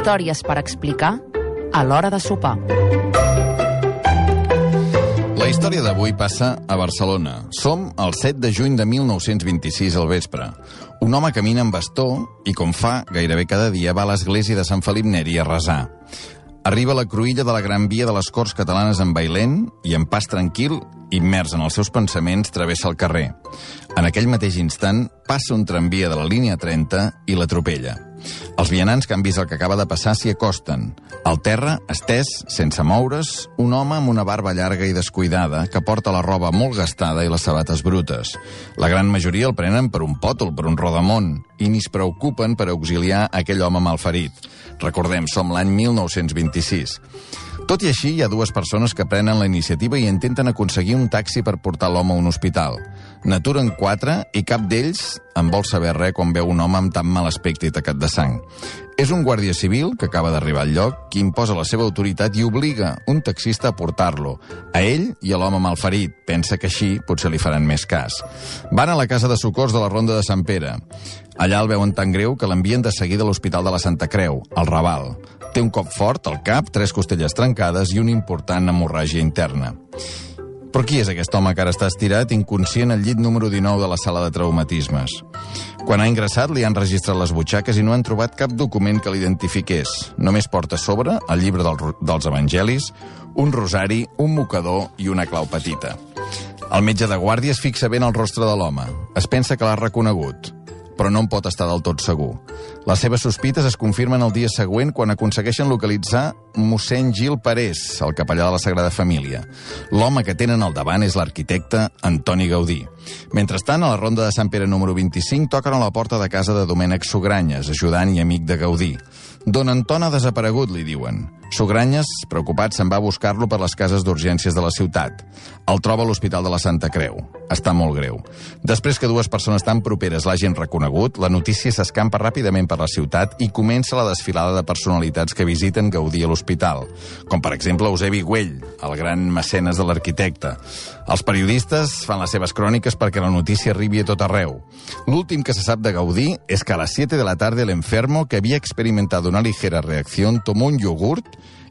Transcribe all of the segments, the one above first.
Històries per explicar a l'hora de sopar. La història d'avui passa a Barcelona. Som el 7 de juny de 1926 al vespre. Un home camina amb bastó i, com fa gairebé cada dia, va a l'església de Sant Felip Neri a resar. Arriba a la cruïlla de la Gran Via de les Corts Catalanes en bailent i, en pas tranquil, immers en els seus pensaments, travessa el carrer. En aquell mateix instant, passa un tramvia de la línia 30 i l'atropella. Els vianants que han vist el que acaba de passar s'hi acosten. Al terra, estès, sense moure's, un home amb una barba llarga i descuidada que porta la roba molt gastada i les sabates brutes. La gran majoria el prenen per un pòtol, per un rodamont, i ni es preocupen per auxiliar aquell home malferit. Recordem, som l'any 1926. Tot i així, hi ha dues persones que prenen la iniciativa i intenten aconseguir un taxi per portar l'home a un hospital. N'aturen quatre i cap d'ells en vol saber res quan veu un home amb tan mal aspecte i tacat de sang. És un guàrdia civil que acaba d'arribar al lloc qui imposa la seva autoritat i obliga un taxista a portar-lo. A ell i a l'home malferit. Pensa que així potser li faran més cas. Van a la casa de socors de la Ronda de Sant Pere. Allà el veuen tan greu que l'envien de seguida a l'Hospital de la Santa Creu, al Raval. Té un cop fort al cap, tres costelles trencades i una important hemorràgia interna. Però qui és aquest home que ara està estirat, inconscient al llit número 19 de la sala de traumatismes? Quan ha ingressat li han registrat les butxaques i no han trobat cap document que l'identifiqués. Només porta a sobre el llibre del, dels evangelis, un rosari, un mocador i una clau petita. El metge de guàrdia es fixa ben al rostre de l'home. Es pensa que l'ha reconegut però no en pot estar del tot segur. Les seves sospites es confirmen el dia següent quan aconsegueixen localitzar mossèn Gil Parés, el capellà de la Sagrada Família. L'home que tenen al davant és l'arquitecte Antoni Gaudí. Mentrestant, a la ronda de Sant Pere número 25 toquen a la porta de casa de Domènec Sogranyes, ajudant i amic de Gaudí. Don Anton ha desaparegut, li diuen. Sogranyes, preocupat, se'n va a buscar-lo per les cases d'urgències de la ciutat. El troba a l'Hospital de la Santa Creu. Està molt greu. Després que dues persones tan properes l'hagin reconegut, la notícia s'escampa ràpidament per la ciutat i comença la desfilada de personalitats que visiten Gaudí a l'hospital, com per exemple Eusebi Güell, el gran mecenes de l'arquitecte. Els periodistes fan les seves cròniques perquè la notícia arribi a tot arreu. L'últim que se sap de Gaudí és que a les 7 de la tarda l'enfermo, que havia experimentat una ligera reacción, tomó un yogurt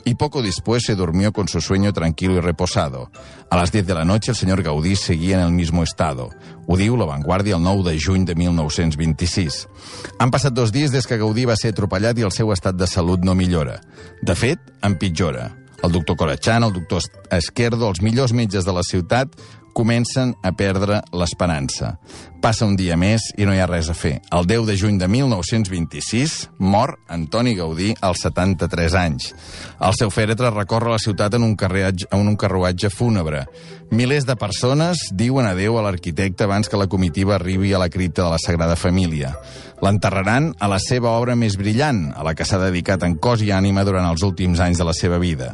y poco después se durmió con su sueño tranquilo y reposado. A las 10 de la noche el señor Gaudí seguía en el mismo estado. Ho diu La Vanguardia el 9 de juny de 1926. Han passat dos dies des que Gaudí va ser atropellat i el seu estat de salut no millora. De fet, empitjora. El doctor Corachan, el doctor Esquerdo, els millors metges de la ciutat comencen a perdre l'esperança. Passa un dia més i no hi ha res a fer. El 10 de juny de 1926 mor Antoni Gaudí als 73 anys. El seu fèretre recorre la ciutat en un, carruatge, en un carruatge fúnebre. Milers de persones diuen adeu a l'arquitecte abans que la comitiva arribi a la cripta de la Sagrada Família. L'enterraran a la seva obra més brillant, a la que s'ha dedicat en cos i ànima durant els últims anys de la seva vida.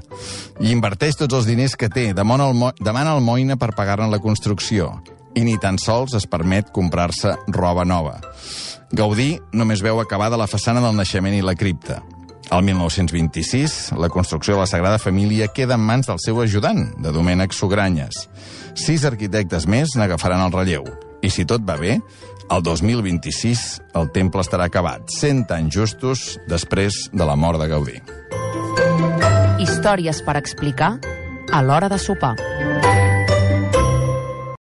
I inverteix tots els diners que té, demana el, demana per pagar-ne la construcció i ni tan sols es permet comprar-se roba nova. Gaudí només veu acabada la façana del naixement i la cripta. Al 1926, la construcció de la Sagrada Família queda en mans del seu ajudant, de Domènec Sogranyes. Sis arquitectes més n'agafaran el relleu. I si tot va bé, el 2026 el temple estarà acabat, 100 anys justos després de la mort de Gaudí. Històries per explicar a l'hora de sopar.